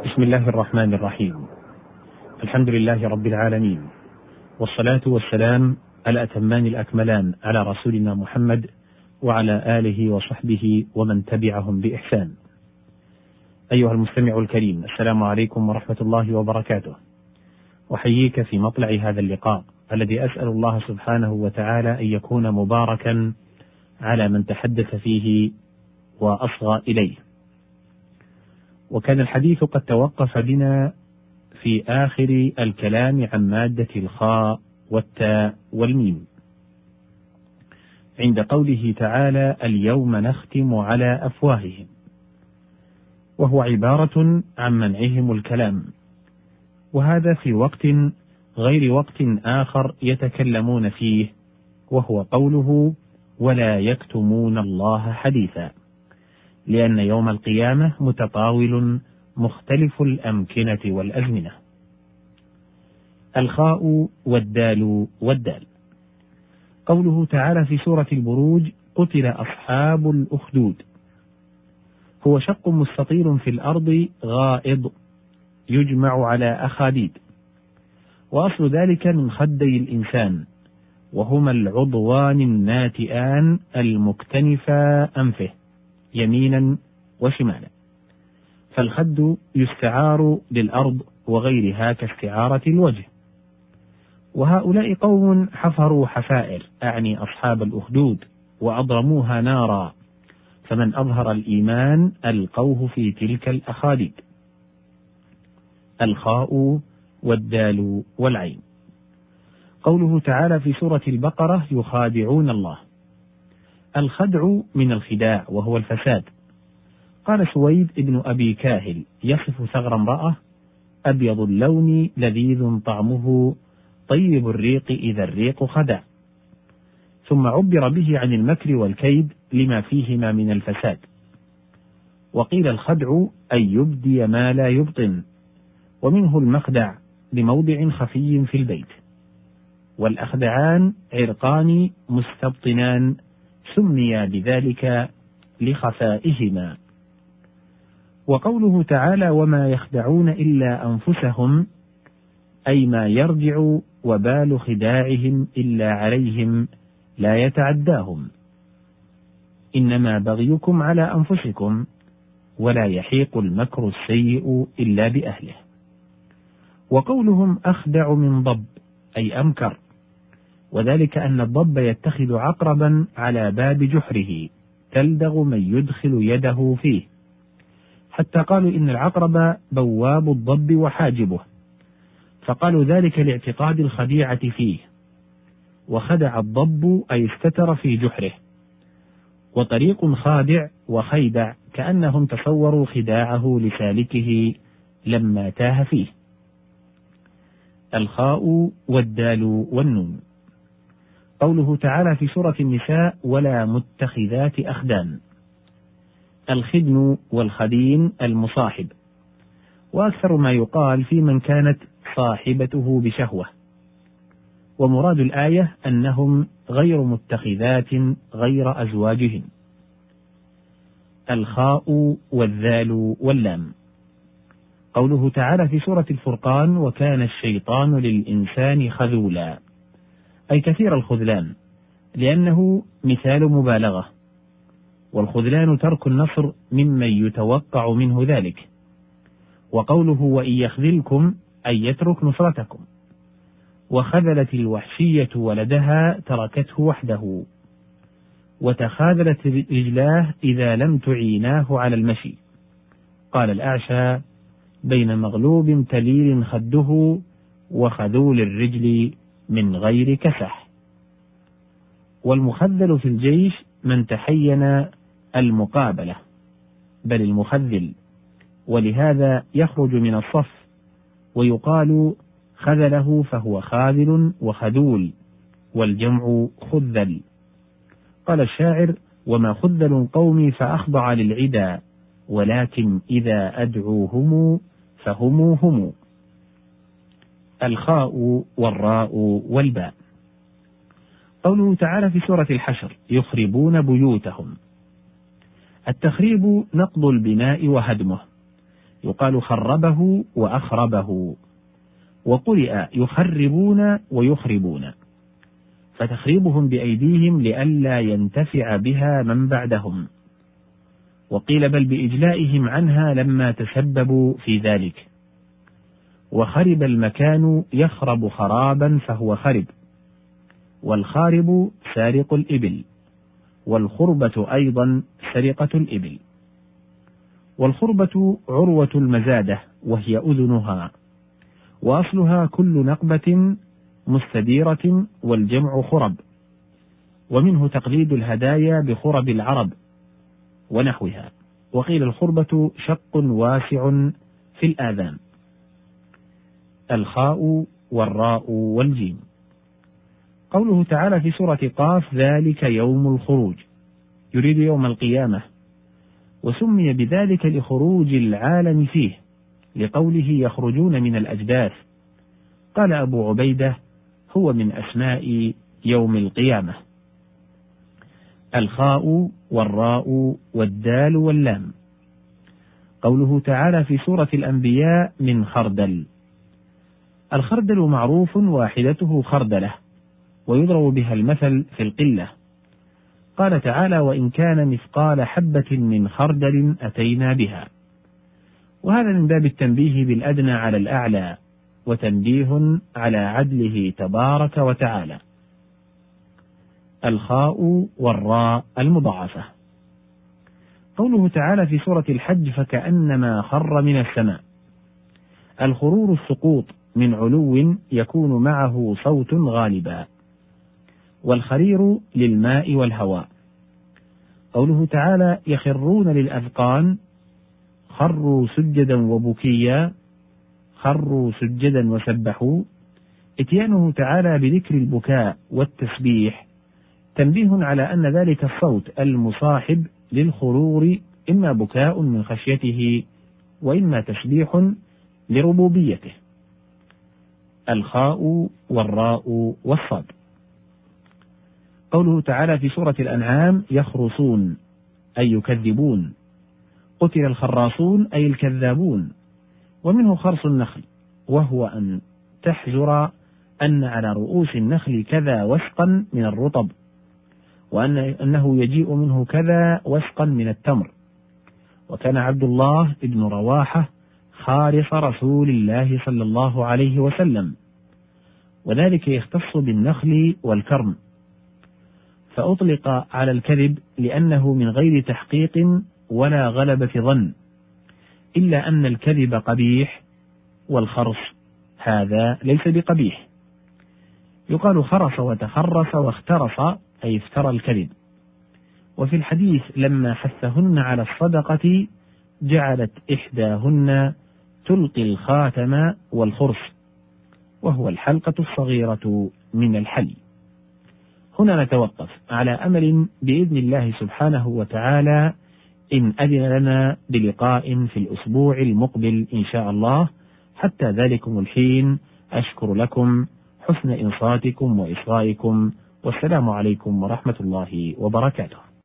بسم الله الرحمن الرحيم. الحمد لله رب العالمين. والصلاة والسلام الأتمان الأكملان على رسولنا محمد وعلى آله وصحبه ومن تبعهم بإحسان. أيها المستمع الكريم السلام عليكم ورحمة الله وبركاته. أحييك في مطلع هذا اللقاء الذي أسأل الله سبحانه وتعالى أن يكون مباركا على من تحدث فيه وأصغى إليه. وكان الحديث قد توقف بنا في آخر الكلام عن مادة الخاء والتاء والميم. عند قوله تعالى اليوم نختم على أفواههم وهو عبارة عن منعهم الكلام. وهذا في وقت غير وقت آخر يتكلمون فيه وهو قوله ولا يكتمون الله حديثا لأن يوم القيامة متطاول مختلف الأمكنة والأزمنة. الخاء والدال والدال. قوله تعالى في سورة البروج: قتل أصحاب الأخدود. هو شق مستطيل في الأرض غائض يجمع على أخاديد. وأصل ذلك من خدي الإنسان، وهما العضوان الناتئان المكتنفا أنفه. يمينا وشمالا. فالخد يستعار للأرض وغيرها كاستعارة الوجه. وهؤلاء قوم حفروا حفائر أعني أصحاب الأخدود وأضرموها نارا. فمن أظهر الإيمان ألقوه في تلك الأخاديد الخاء والدال والعين. قوله تعالى في سورة البقرة يخادعون الله. الخدع من الخداع وهو الفساد. قال سويد ابن أبي كاهل يصف ثغر امرأة أبيض اللون لذيذ طعمه طيب الريق إذا الريق خدع. ثم عبر به عن المكر والكيد لما فيهما من الفساد. وقيل الخدع أن يبدي ما لا يبطن ومنه المخدع لموضع خفي في البيت. والأخدعان عرقان مستبطنان سمي بذلك لخفائهما. وقوله تعالى وما يخدعون إلا أنفسهم أي ما يرجع وبال خداعهم إلا عليهم لا يتعداهم. إنما بغيكم على أنفسكم ولا يحيق المكر السيء إلا بأهله. وقولهم أخدع من ضب أي أمكر. وذلك أن الضب يتخذ عقربا على باب جحره تلدغ من يدخل يده فيه. حتى قالوا إن العقرب بواب الضب وحاجبه. فقالوا ذلك لاعتقاد الخديعة فيه. وخدع الضب أي استتر في جحره. وطريق خادع وخيدع كأنهم تصوروا خداعه لسالكه لما تاه فيه. الخاء والدال والنون. قوله تعالى في سورة النساء ولا متخذات أخدان. الخدن والخدين المصاحب. وأكثر ما يقال في من كانت صاحبته بشهوة. ومراد الآية أنهم غير متخذات غير أزواجهن. الخاء والذال واللام. قوله تعالى في سورة الفرقان وكان الشيطان للإنسان خذولا. أي كثير الخذلان لأنه مثال مبالغة والخذلان ترك النصر ممن يتوقع منه ذلك. وقوله وإن يخذلكم أي يترك نصرتكم. وخذلت الوحشية ولدها تركته وحده. وتخاذلت رجلاه إذا لم تعيناه على المشي. قال الأعشى بين مغلوب تليل خده وخذول الرجل من غير كسح والمخذل في الجيش من تحين المقابلة بل المخذل. ولهذا يخرج من الصف ويقال خذله فهو خاذل وخذول والجمع خذل. قال الشاعر وما خذل قومي فأخضع للعدا ولكن إذا أدعوهم فهم هم الخاء والراء والباء. قوله تعالى في سورة الحشر يخربون بيوتهم. التخريب نقض البناء وهدمه. يقال خربه وأخربه. وقرئ يخربون ويخربون. فتخريبهم بأيديهم لئلا ينتفع بها من بعدهم. وقيل بل بإجلائهم عنها لما تسببوا في ذلك. وخرب المكان يخرب خرابا فهو خرب. والخارب سارق الإبل والخربة أيضا سرقة الإبل. والخربة عروة المزادة وهي أذنها وأصلها كل نقبة مستديرة والجمع خرب. ومنه تقليد الهدايا بخرب العرب ونحوها. وقيل الخربة شق واسع في الآذان. الخاء والراء والجيم. قوله تعالى في سورة قاف ذلك يوم الخروج. يريد يوم القيامة. وسمي بذلك لخروج العالم فيه لقوله يخرجون من الأجداث. قال أبو عبيدة هو من أسماء يوم القيامة. الخاء والراء والدال واللام. قوله تعالى في سورة الأنبياء من خردل. الخردل معروف واحدته خردلة ويضرب بها المثل في القلة. قال تعالى وإن كان مثقال حبة من خردل أتينا بها. وهذا من باب التنبيه بالأدنى على الأعلى وتنبيه على عدله تبارك وتعالى. الخاء والراء المضاعفة. قوله تعالى في سورة الحج فكأنما خر من السماء. الخرور السقوط من علو يكون معه صوت غالبا. والخرير للماء والهواء. قوله تعالى يخرون للأذقان خروا سجدا وبكيا. خروا سجدا وسبحوا. اتيانه تعالى بذكر البكاء والتسبيح. تنبيه على أن ذلك الصوت المصاحب للخرور إما بكاء من خشيته وإما تسبيح لربوبيته. الخاء والراء والصاد. قوله تعالى في سورة الأنعام يخرصون أي يكذبون. قتل الخراصون أي الكذابون. ومنه خرص النخل وهو أن تحجر أن على رؤوس النخل كذا وسقا من الرطب وأن أنه يجيء منه كذا وسقا من التمر. وكان عبد الله بن رواحة خارص رسول الله صلى الله عليه وسلم. وذلك يختص بالنخل والكرم. فأطلق على الكذب لأنه من غير تحقيق ولا غلبة ظن إلا أن الكذب قبيح والخرص هذا ليس بقبيح. يقال خرص وتخرص واخترص أي افترى الكذب. وفي الحديث لما حثهن على الصدقة جعلت إحداهن تلقي الخاتم والخرص وهو الحلقة الصغيرة من الحلي. هنا نتوقف على أمل بإذن الله سبحانه وتعالى إن أذن لنا بلقاء في الأسبوع المقبل إن شاء الله. حتى ذلكم الحين أشكر لكم حسن إنصاتكم وإصغائكم والسلام عليكم ورحمة الله وبركاته.